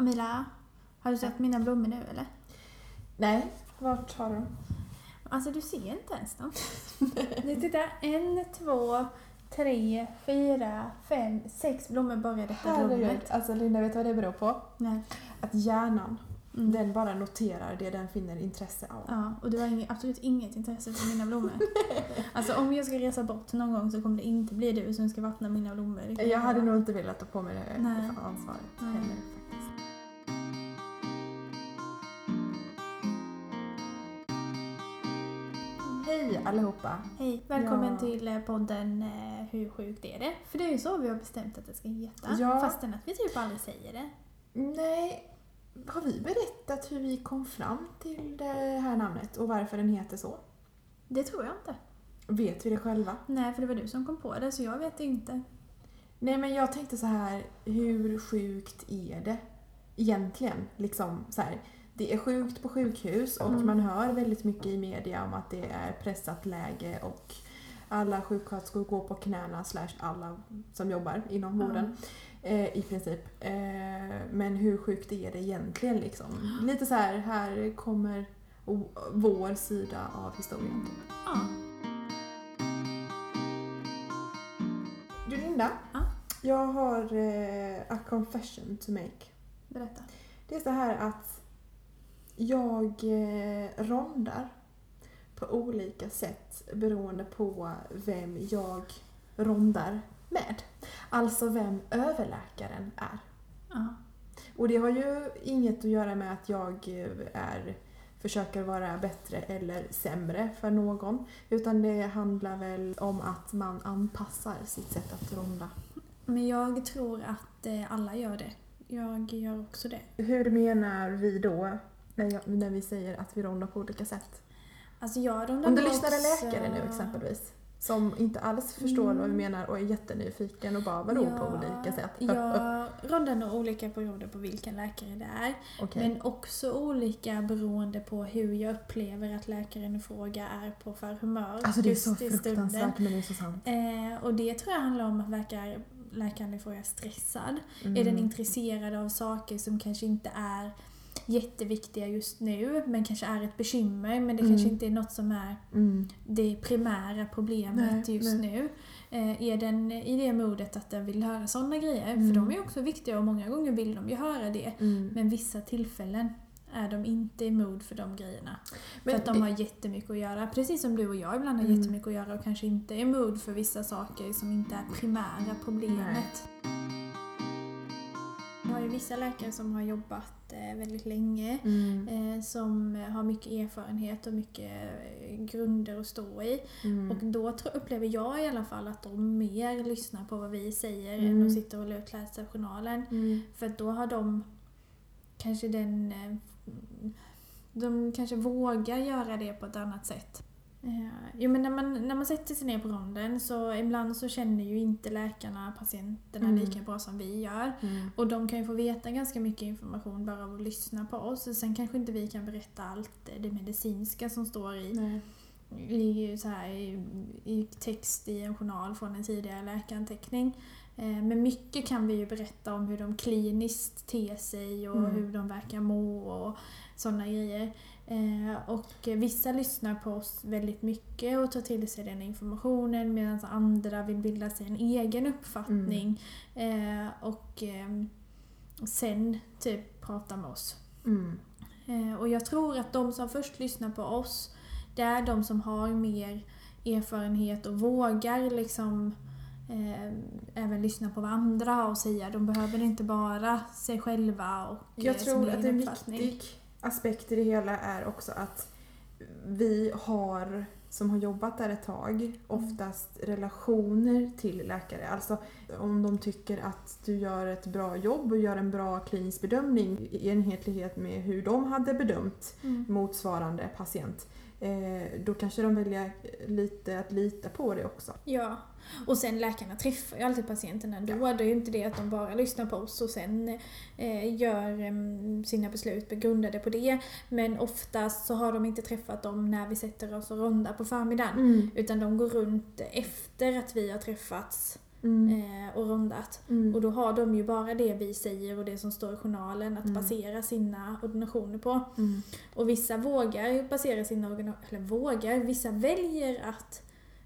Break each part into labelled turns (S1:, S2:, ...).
S1: Amila, har du sett mina blommor nu eller?
S2: Nej, vart har du
S1: Alltså du ser inte ens dem. Nu titta, en, två, tre, fyra, fem, sex blommor bara i detta
S2: Herregud,
S1: rummet.
S2: alltså Linda, vet du vad det beror på?
S1: Nej.
S2: Att hjärnan,
S1: Mm.
S2: den bara noterar det den finner intresse av.
S1: Ja, och du har ing- absolut inget intresse för mina blommor. Alltså om jag ska resa bort någon gång så kommer det inte bli du som ska vattna mina blommor. Det kan
S2: Jag hade nog inte velat ta på mig det
S1: Nej.
S2: ansvaret
S1: Nej.
S2: heller faktiskt. Hej allihopa!
S1: Hej, välkommen
S2: Ja.
S1: till eh, podden eh, Hur sjukt är det? För det är ju så vi har bestämt att det ska heta.
S2: Ja.
S1: Fastän att vi typ aldrig säger det.
S2: Nej, har vi berättat hur vi kom fram till det här namnet och varför den heter så?
S1: Det tror jag inte.
S2: Vet vi det själva?
S1: Nej, för det var du som kom på det så jag vet inte.
S2: Nej men jag tänkte så här, hur sjukt är det egentligen? Liksom så här, det är sjukt på sjukhus och
S1: Mm.
S2: man hör väldigt mycket i media om att det är pressat läge och alla sjuksköterskor går på knäna slash alla som jobbar inom vården eh, i princip. Eh, men hur sjukt är det egentligen liksom? Lite så här, här kommer vår sida av historien. Typ.
S1: Ja.
S2: Du Linda,
S1: Ja.
S2: jag har eh, a confession to make.
S1: Berätta.
S2: Det är så här att jag eh, rondar på olika sätt beroende på vem jag rondar med. Alltså vem överläkaren är.
S1: Ja.
S2: Och det har ju inget att göra med att jag eh, är, försöker vara bättre eller sämre för någon. Utan det handlar väl om att man anpassar sitt sätt att ronda.
S1: Men jag tror att eh, alla gör det. Jag gör också det.
S2: Hur menar vi då när, jag, när vi säger att vi rondar på olika sätt?
S1: Alltså jag rundar
S2: Om det
S1: nog
S2: lyssnar en
S1: också-
S2: läkare nu exempelvis som inte alls förstår
S1: Mm.
S2: vad vi menar och är jättenyfiken och bara vadå på olika sätt?
S1: Jag rundar nog olika beroende på vilken läkare det är.
S2: Okej.
S1: Men också olika beroende på hur jag upplever att läkaren i fråga är på för humör
S2: Alltså det är så fruktansvärt men det är så sant.
S1: Eh, och det tror jag handlar om att läkare, läkaren i fråga stressad.
S2: Mm.
S1: Är den intresserad av saker som kanske inte är jätteviktiga just nu men kanske är ett bekymmer men det
S2: Mm.
S1: kanske inte är något som är
S2: Mm.
S1: det primära problemet
S2: Nej,
S1: just
S2: nej.
S1: nu. Eh, är den i det modet att den vill höra sådana grejer?
S2: Mm.
S1: För de är också viktiga och många gånger vill de ju höra det.
S2: Mm.
S1: Men vissa tillfällen är de inte i mod för de grejerna.
S2: Men
S1: för att de har jättemycket att göra. Precis som du och jag ibland har
S2: Mm.
S1: jättemycket att göra och kanske inte är i mod för vissa saker som inte är primära problemet. Jag har ju vissa läkare som har jobbat eh, väldigt länge.
S2: Mm.
S1: Eh, som har mycket erfarenhet och mycket eh, grunder att stå i.
S2: Mm.
S1: Och då upplever jag i alla fall att de mer lyssnar på vad vi säger
S2: Mm.
S1: än att sitta och läsa journalen.
S2: Mm.
S1: För då har de kanske den... De kanske vågar göra det på ett annat sätt. Eh, Jo men när man, när man sätter sig ner på ronden så ibland så känner ju inte läkarna patienterna
S2: Mm.
S1: lika bra som vi gör.
S2: Mm.
S1: Och de kan ju få veta ganska mycket information bara av att lyssna på oss. Sen kanske inte vi kan berätta allt det medicinska som står i
S2: Nej.
S1: i, så här, i, i text i en journal från en tidigare läkaranteckning. Eh, Men mycket kan vi ju berätta om hur de kliniskt ter sig och
S2: Mm.
S1: hur de verkar må och sådana grejer. Eh, Och vissa lyssnar på oss väldigt mycket och tar till sig den informationen medan andra vill bilda sig en egen uppfattning eh, och eh, sen typ prata med oss.
S2: Mm.
S1: Och jag tror att de som först lyssnar på oss, det är de som har mer erfarenhet och vågar liksom eh, även lyssna på vad andra har att säga. De behöver inte bara sig själva och
S2: Jag tror att en viktig aspekt i det hela är också att vi har, som har jobbat där ett tag, oftast relationer till läkare. Alltså om de tycker att du gör ett bra jobb och gör en bra klinisk bedömning i enhetlighet med hur de hade bedömt
S1: Mm.
S2: motsvarande patient. Eh, då kanske de väljer lite att lita på det också.
S1: Ja, och sen läkarna träffar ju alltid patienterna ändå. Det är ju inte det att de bara lyssnar på oss och sen eh, gör sina beslut begrundade på det. Men oftast så har de inte träffat dem när vi sätter oss och rondar på förmiddagen.
S2: Mm.
S1: Utan de går runt efter att vi har träffats
S2: Mm.
S1: eh, och rondat.
S2: Mm.
S1: Och då har de ju bara det vi säger och det som står i journalen att
S2: Mm.
S1: basera sina ordinationer på.
S2: Mm.
S1: Och vissa vågar basera sina ordinationer, eller vågar, vissa väljer att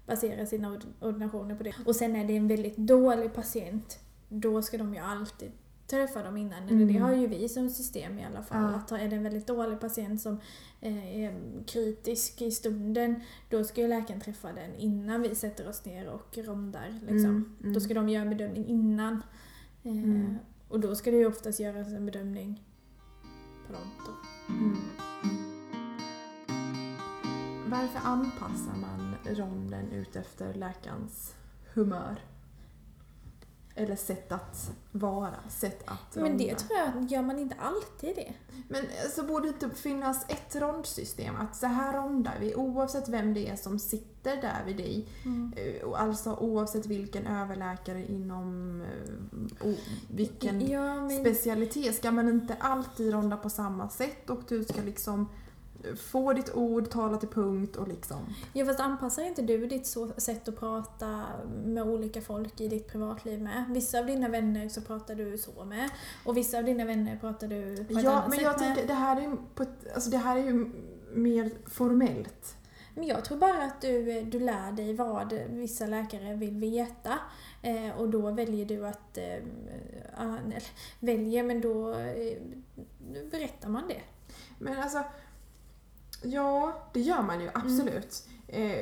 S1: basera sina ord- ordinationer på det. Och sen är det en väldigt dålig patient, då ska de ju alltid träffa dem innan. Eller det
S2: Mm.
S1: har ju vi som system i alla fall.
S2: Ja.
S1: Att är det en väldigt dålig patient som eh, är kritisk i stunden, då ska ju läkaren träffa den innan vi sätter oss ner och rondar. Liksom.
S2: Mm. Mm.
S1: Då ska de göra en bedömning innan. Eh,
S2: Mm.
S1: Och då ska det ju oftast göras en bedömning. Då.
S2: Mm. Varför anpassar man ronden utefter läkarens humör? Eller sätt att vara, sätt att
S1: Men det
S2: ronda.
S1: tror jag, gör man inte alltid det?
S2: Men så borde det inte finnas ett rondsystem, att så här rondar vi oavsett vem det är som sitter där vid dig. Eh, och Alltså oavsett vilken överläkare inom eh, vilken
S1: Ja, men,
S2: specialitet ska man inte alltid ronda på samma sätt och du ska liksom få ditt ord, tala till punkt och liksom...
S1: ja, fast anpassar inte du ditt så, sätt att prata med olika folk i ditt privatliv med? Vissa av dina vänner så pratar du så med och vissa av dina vänner pratar du på ett
S2: Ja,
S1: annat
S2: men
S1: sätt
S2: jag
S1: med.
S2: tänker det här är på ett, alltså det här är ju mer formellt.
S1: Men jag tror bara att du, du lär dig vad vissa läkare vill veta eh, och då väljer du att... Eh, eller, väljer, men då eh, berättar man det.
S2: Men alltså, ja, det gör man ju absolut. Eh,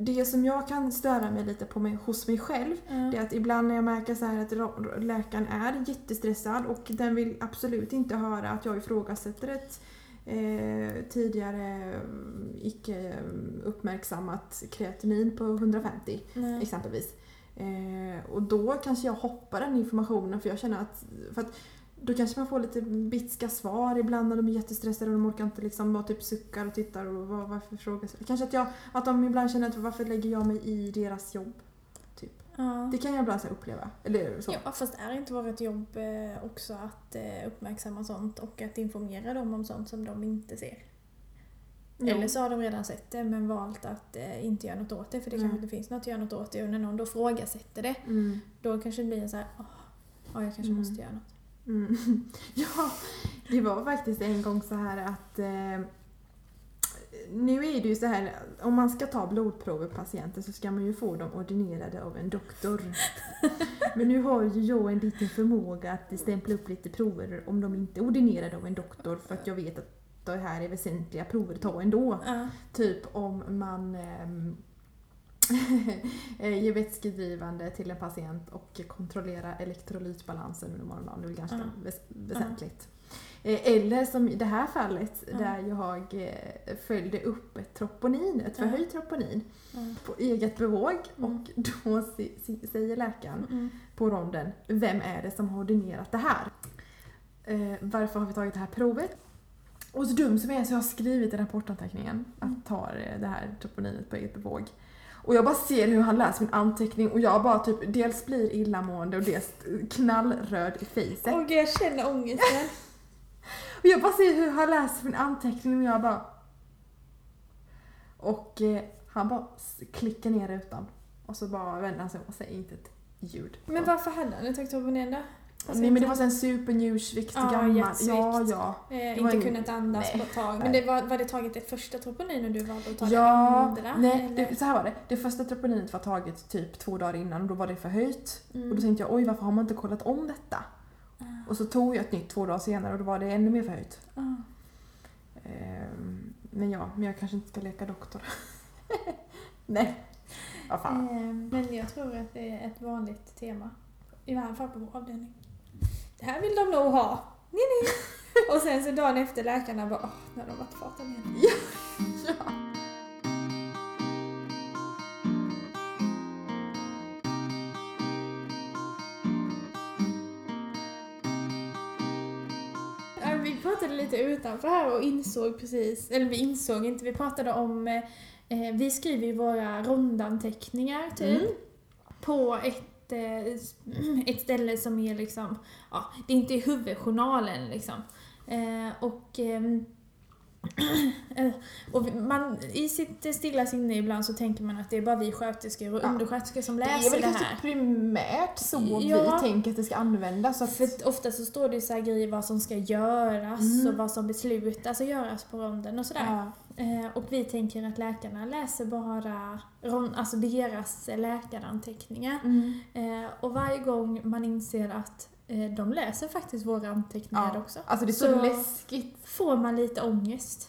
S2: det som jag kan störa mig lite på mig, hos mig själv, det är att ibland när jag märker så här att läkaren är jättestressad och den vill absolut inte höra att jag ifrågasätter ett eh, tidigare mm, icke mm, uppmärksammat kreatinin på 150
S1: Nej.
S2: exempelvis. Eh, och då kanske jag hoppar den informationen för jag känner att, för att då kanske man får lite bitska svar ibland när de är jättestressade och de orkar inte liksom bara typ suckar och tittar och var, varför frågar sig. Kanske att, jag, att de ibland känner att varför lägger jag mig i deras jobb? Typ.
S1: Ja.
S2: Det kan jag ibland så uppleva. Eller så.
S1: Ja, fast är inte vårt jobb eh, också att eh, uppmärksamma sånt och att informera dem om sånt som de inte ser?
S2: Jo.
S1: Eller så har de redan sett det men valt att eh, inte göra något åt det för det
S2: Nej.
S1: kanske inte finns något att göra något åt det och när någon då frågasätter det
S2: Mm.
S1: då kanske det blir en så här, "Åh, ja jag kanske
S2: Mm.
S1: måste göra något.
S2: Mm. Ja, det var faktiskt en gång så här att eh, nu är det ju så här, om man ska ta blodprover på patienter så ska man ju få dem ordinerade av en doktor. Men nu har ju jag en liten förmåga att stämpla upp lite prover om de inte är ordinerade av en doktor för att jag vet att det här är väsentliga prover att ta ändå.
S1: Ja.
S2: Typ om man ehm, ger vätskedrivande till en patient och kontrollerar elektrolytbalansen under morgondagen. Det är ganska
S1: Ja.
S2: väs- väsentligt. Eh, Eller som i det här fallet
S1: Ja.
S2: där jag eh, följde upp ett troponin, ett förhöjt troponin
S1: Ja.
S2: på eget bevåg
S1: Mm.
S2: och då säger läkaren
S1: Mm.
S2: på ronden, vem är det som har ordinerat det här? Eh, varför har vi tagit det här provet? Och så dum som jag är så jag har skrivit i rapportanteckningen
S1: Mm.
S2: att ta eh, det här troponinet på eget bevåg. Och jag bara ser hur han läser min anteckning och jag bara typ dels blir illamående och dels knallröd i fejset.
S1: Gud jag känner ångesten.
S2: Och jag bara ser hur han läser min anteckning och jag bara... Och eh, han bara klickar ner rutan. Och så bara vänder han sig och säger inte ett ljud.
S1: Men varför hade han tagit troponin då?
S2: Nej men det var en supernjursvikt
S1: Ja,
S2: gammal.
S1: hjärtsvikt.
S2: Ja, ja.
S1: Eh,
S2: var
S1: inte
S2: ingen-
S1: kunnat andas
S2: Nej.
S1: på ett tag. Men
S2: Nej.
S1: det var, var det taget det första troponin och du valde att ta det
S2: Ja,
S1: andra?
S2: nej,
S1: eller?
S2: det, så här var det. Det första troponinet var taget typ två dagar innan och då var det förhöjt.
S1: Mm.
S2: Och då tänkte jag oj varför har man inte kollat om detta?
S1: Ah.
S2: Och så tog jag ett nytt två dagar senare och då var det ännu mer förhöjt.
S1: Ah.
S2: Ehm, men ja, men jag kanske inte ska leka doktor. nej. Vad fan.
S1: Eh, Men jag tror att det är ett vanligt tema. I alla fall på vår avdelning. Det här vill de nog ha. Nej, nej. Och sen så dagen efter läkarna bara åh, nu har de varit farten igen.
S2: Ja.
S1: Ja, Vi pratade lite utanför här och insåg precis, eller vi insåg inte, vi pratade om, eh, eh, vi skriver ju våra rondanteckningar typ
S2: Mm.
S1: på ett, ett, eh, ett ställe som är liksom, ja, det är inte i huvudjournalen liksom. Eh, och Eh, och vi- man, I sitt stilla sinne ibland så tänker man att det är bara vi sköterskor och
S2: Ja.
S1: undersköterskor som
S2: Det är
S1: läser
S2: väl
S1: det
S2: kanske
S1: här.
S2: primärt så
S1: Ja.
S2: vi tänker att det ska användas. Att,
S1: För ofta så står det ju så här grejer vad som ska göras
S2: Mm.
S1: och vad som beslutas att göras på ronden och sådär.
S2: ja.
S1: Eh, och vi tänker att läkarna läser bara alltså deras läkaranteckningar.
S2: Mm.
S1: Eh, och varje gång man inser att eh, de läser faktiskt våra anteckningar
S2: Ja.
S1: också.
S2: Alltså det är så,
S1: Så-
S2: läskigt.
S1: Får man lite ångest.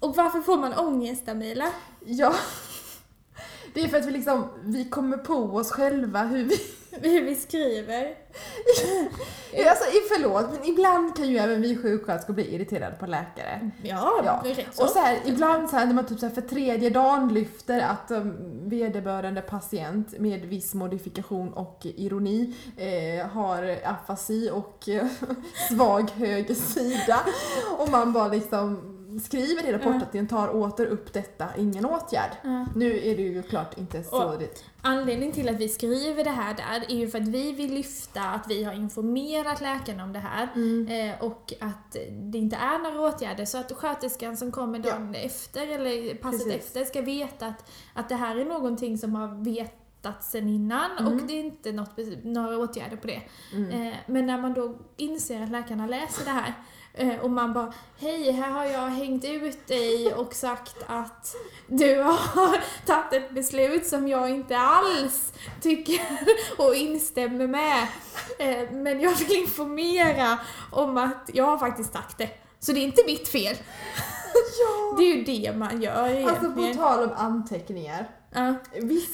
S1: Och varför får man ångest Amila?
S2: Ja. Det är för att vi liksom, vi kommer på oss själva hur vi...
S1: Hur vi skriver.
S2: Alltså förlåt, men ibland kan ju även vi sjuksköterskor bli irriterade på läkare.
S1: Ja,
S2: Ja.
S1: det är rätt så.
S2: Och så här, ibland så här, när man typ så här för tredje dagen lyfter att um, vederbörande patient med viss modifikation och ironi eh, har afasi och eh, svag höger sida. Och man bara liksom skriver i rapporten, tar åter upp detta, ingen åtgärd.
S1: Ja.
S2: Nu är det ju klart inte så
S1: Och-
S2: det...
S1: Anledningen till att vi skriver det här där är ju för att vi vill lyfta att vi har informerat läkarna om det här
S2: Mm.
S1: eh, och att det inte är några åtgärder så att sköterskan som kommer dagen efter eller passet
S2: Precis.
S1: efter ska veta att, att det här är någonting som har vetats sen innan
S2: Mm.
S1: och det är inte något, några åtgärder på det.
S2: Mm.
S1: Eh, men när man då inser att läkarna läser det här och man bara Hej, här har jag hängt ut dig och sagt att du har tagit ett beslut som jag inte alls tycker och instämmer med. Eh, men jag vill informera om att jag har faktiskt sagt det. Så det är inte mitt fel.
S2: Ja!
S1: Det är ju det man gör
S2: Alltså på
S1: egentligen.
S2: tal om anteckningar.
S1: Ja.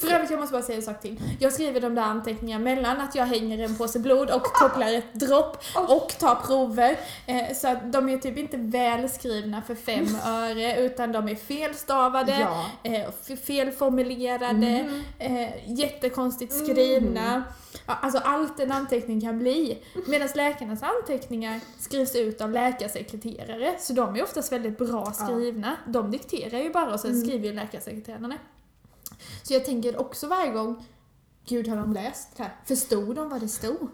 S1: För övrigt, jag måste bara säga en sak till. Jag skriver de där anteckningarna mellan att jag hänger en påse blod och kopplar ett dropp och tar prover. Eh, så att de är typ inte välskrivna för fem öre utan de är felstavade,
S2: ja.
S1: eh, felformulerade,
S2: Mm.
S1: eh, jättekonstigt skrivna. Ja, alltså allt en anteckning kan bli. Medan läkarnas anteckningar skrivs ut av läkarsekreterare, så de är oftast väldigt bra skrivna. De dikterar ju bara och sen
S2: Mm.
S1: skriver ju läkarsekreterarna. Så jag tänker också varje gång, gud har de läst det här? Förstod de vad det stod?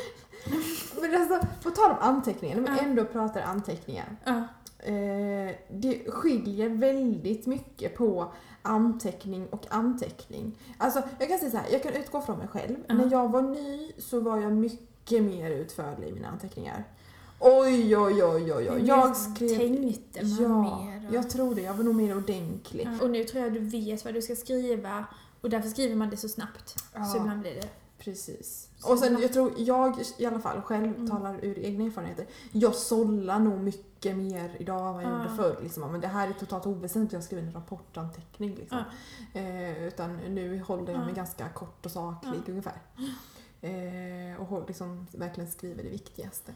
S2: Men alltså, på tal om anteckningar,
S1: Ja.
S2: ändå pratar anteckningar.
S1: Ja.
S2: Eh, det skiljer väldigt mycket på anteckning och anteckning. Alltså, jag kan säga så här, jag kan utgå från mig själv.
S1: Ja.
S2: När jag var ny så var jag mycket mer utförlig i mina anteckningar. Oj, oj, oj, oj, oj. Jag skrev...
S1: Tänkte man
S2: Ja,
S1: mer? och-
S2: jag tror det. Jag var nog mer ordentlig.
S1: Ja. Och nu tror jag du vet vad du ska skriva och därför skriver man det så snabbt. Så
S2: Ja.
S1: ibland blir det...
S2: Precis.
S1: Så
S2: Och sen, jag tror, jag i alla fall själv
S1: Mm.
S2: talar ur egna erfarenheter. Jag sållar nog mycket mer idag än vad jag
S1: Ja.
S2: gjorde förr. Liksom. Men det här är totalt oväsentligt, jag skriver en rapportanteckning. Liksom. Eh, utan nu håller jag mig
S1: Ja.
S2: ganska kort och saklig ungefär. Eh, och liksom verkligen skriver det viktigaste.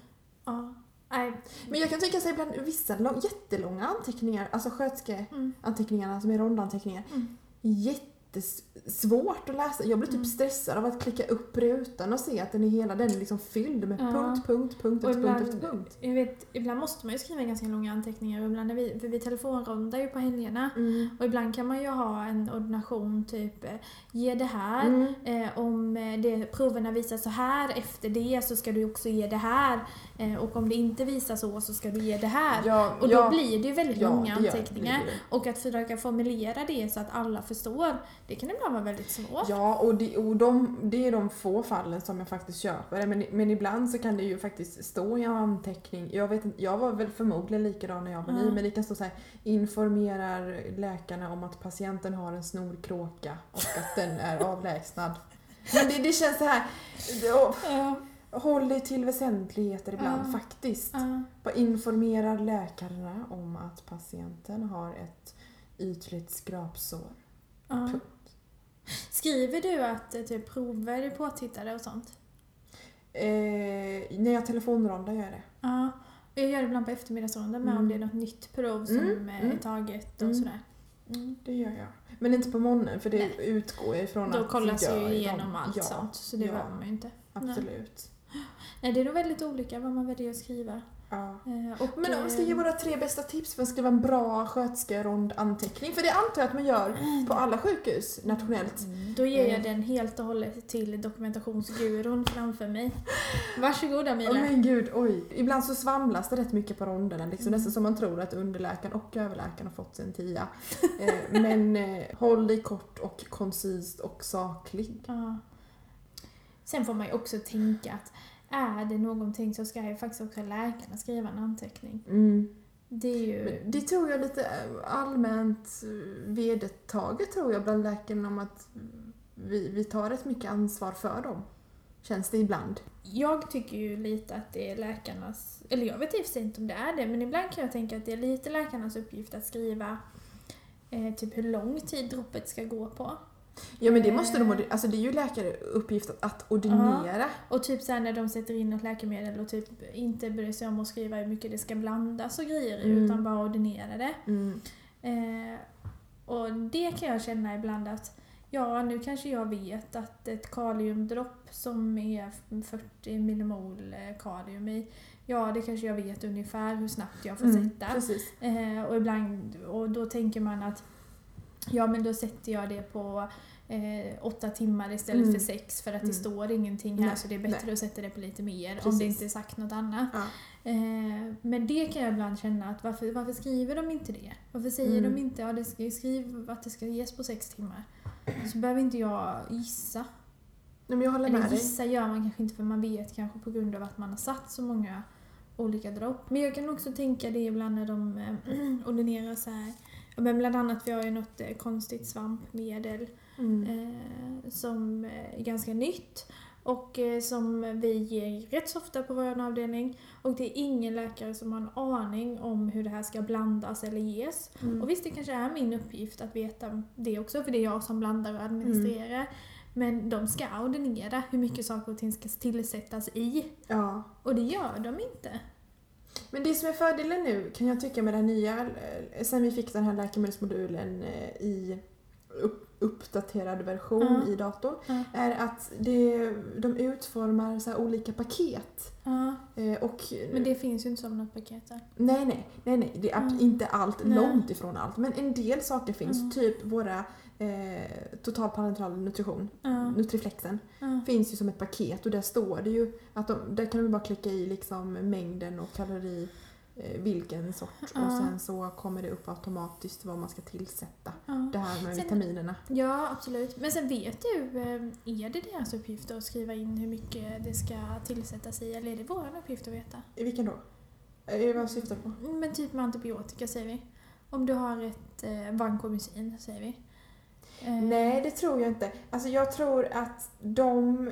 S1: Ja. Nej.
S2: Men jag kan tycka att ibland vissa lång, jättelånga anteckningar, alltså sköterskeanteckningarna
S1: Mm.
S2: som är rondanteckningar,
S1: Mm.
S2: jättesvårt att läsa. Jag blir typ
S1: Mm.
S2: stressad av att klicka upp rutan och se att den är hela den är liksom fylld med
S1: Ja.
S2: punkt, punkt, punkt
S1: Och
S2: efter punkt
S1: ibland-
S2: efter punkt.
S1: Jag vet, ibland måste man ju skriva ganska långa anteckningar ibland när vi, för vi telefonrondar ju på helgerna.
S2: Mm.
S1: Och ibland kan man ju ha en ordination typ, eh, ge det här.
S2: Mm.
S1: Eh, om eh, det, proverna visar så här efter det så ska du också ge det här. Eh, och om det inte visar så så ska du ge det här.
S2: Ja,
S1: Och då
S2: ja,
S1: blir det ju väldigt
S2: ja,
S1: långa anteckningar.
S2: det.
S1: Och att försöka formulera det så att alla förstår, det kan ibland vara väldigt svårt.
S2: Ja, och, det, och de, det är de få fallen som jag faktiskt köper. Men, men ibland så kan det ju faktiskt stå i en anteckning. Jag, vet jag var väl förmodligen likadan när jag var ny,
S1: Ja.
S2: men det kan stå så här informerar läkarna om att patienten har en snorkråka och att den är avlägsnad. Men det, det känns så här. det-
S1: Ja.
S2: Håll dig till väsentligheter ibland
S1: Ja.
S2: faktiskt.
S1: Ja.
S2: Bara informerar läkarna om att patienten har ett ytligt skrapsår.
S1: Ja.
S2: Punkt.
S1: Skriver du att eh, typ, prover är påtittade och sånt?
S2: Eh, när jag telefonrondar gör jag det.
S1: Ja. Jag gör det ibland på eftermiddagsronden med
S2: Mm.
S1: om det är något nytt prov som
S2: Mm,
S1: eh,
S2: mm.
S1: är taget och
S2: Mm.
S1: sådär. Mm.
S2: Det gör jag. Men inte på morgonen för det
S1: Nej.
S2: utgår jag ifrån
S1: Då
S2: att
S1: kollas
S2: gör
S1: ju igenom allt
S2: ja,
S1: sånt, så det
S2: ja.
S1: behöver man ju inte.
S2: Absolut.
S1: Nej, Det är nog väldigt olika vad man väljer att skriva.
S2: Ja.
S1: Eh, Och,
S2: Men om vi ska
S1: eh,
S2: ge våra tre bästa tips för att skriva en bra sköterskerond anteckning, för det antar jag att man gör på alla sjukhus nationellt.
S1: Då ger jag
S2: Mm.
S1: den helt och hållet till dokumentationsgurun framför mig. Varsågoda
S2: Åh
S1: Mila.
S2: men gud, oj. Ibland så svamlas det rätt mycket på ronderna, liksom,
S1: Mm.
S2: nästan som man tror att underläkaren och överläkaren har fått sig en tia. eh, men eh, håll dig kort och koncist och saklig.
S1: Ja. Sen får man ju också tänka att är det någonting så ska ju faktiskt också läkarna skriva en anteckning.
S2: Mm.
S1: Det är ju...
S2: Det tror jag lite eh, allmänt eh, vedertaget tror jag bland läkarna om att vi, vi tar rätt mycket ansvar för dem. Känns det ibland.
S1: Jag tycker ju lite att det är läkarnas, eller jag vet i och för sig inte om det är det, men ibland kan jag tänka att det är lite läkarnas uppgift att skriva eh, typ hur lång tid droppet ska gå på.
S2: Ja men det måste de,
S1: Eh.
S2: alltså det är ju läkare uppgift att, att ordinera.
S1: Och typ såhär när de sätter in ett läkemedel och typ inte bryr sig om att skriva hur mycket det ska blandas och grejer i,
S2: Mm.
S1: utan bara ordinera det.
S2: Mm.
S1: Eh, och det kan jag känna ibland att ja, nu kanske jag vet att ett kaliumdropp som är 40 millimol eh, kalium i, ja det kanske jag vet ungefär hur snabbt jag får
S2: Mm,
S1: sätta.
S2: precis.
S1: Eh, och, ibland, och då tänker man att ja men då sätter jag det på eh, åtta timmar istället
S2: Mm.
S1: för sex för att det
S2: Mm.
S1: står ingenting här
S2: Nej,
S1: så det är bättre att sätta det på lite mer om
S2: Precis.
S1: det inte är sagt något annat.
S2: Ja.
S1: Eh, men det kan jag ibland känna att varför, varför skriver de inte det? Varför säger
S2: Mm.
S1: de inte ja, det ska skriv att det ska ges på sex timmar? Så behöver inte jag gissa.
S2: Nej, men jag håller med
S1: Eller
S2: dig.
S1: gissa gör man kanske inte för man vet kanske på grund av att man har satt så många olika dropp. Men jag kan också tänka det ibland när de eh, ordinerar så här. Men bland annat vi har ju något eh, konstigt svampmedel
S2: Mm.
S1: eh, som är ganska nytt och eh, som vi ger rätt så ofta på vår avdelning. Och det är ingen läkare som har en aning om hur det här ska blandas eller ges.
S2: Mm.
S1: Och visst, det kanske är min uppgift att veta det också, för det är jag som blandar och administrerar. Men de ska ordinera hur mycket saker och ting ska tillsättas i.
S2: Ja.
S1: Och det gör de inte.
S2: Men det som är fördelen nu kan jag tycka med den nya, eh, sen vi fick den här läkemedelsmodulen eh, i upp, uppdaterad version
S1: Ja.
S2: i datorn,
S1: Ja.
S2: är att det, de utformar så olika paket. Eh, och,
S1: men det finns ju inte som något paket där.
S2: Nej, nej, nej, nej. Det är
S1: Mm.
S2: inte allt, långt ifrån allt. Men en del saker finns,
S1: Mm.
S2: typ våra eh, totalparenteral nutrition, Nutriflexen, finns ju som ett paket och där står det ju att de, där kan du bara klicka i liksom mängden och kalori, eh, vilken sort och
S1: Ja.
S2: sen så kommer det upp automatiskt vad man ska tillsätta.
S1: ja.
S2: Det här med
S1: Sen-
S2: vitaminerna.
S1: Ja, absolut. Men sen vet du, eh, är det deras uppgift att skriva in hur mycket det ska tillsättas i eller är det vår uppgift att veta?
S2: I vilken då? Eh, vad syftar du på?
S1: Men typ med antibiotika säger vi. Om du har ett eh, vancomycin säger vi. Eh,
S2: Nej, det tror jag inte. Alltså jag tror att de,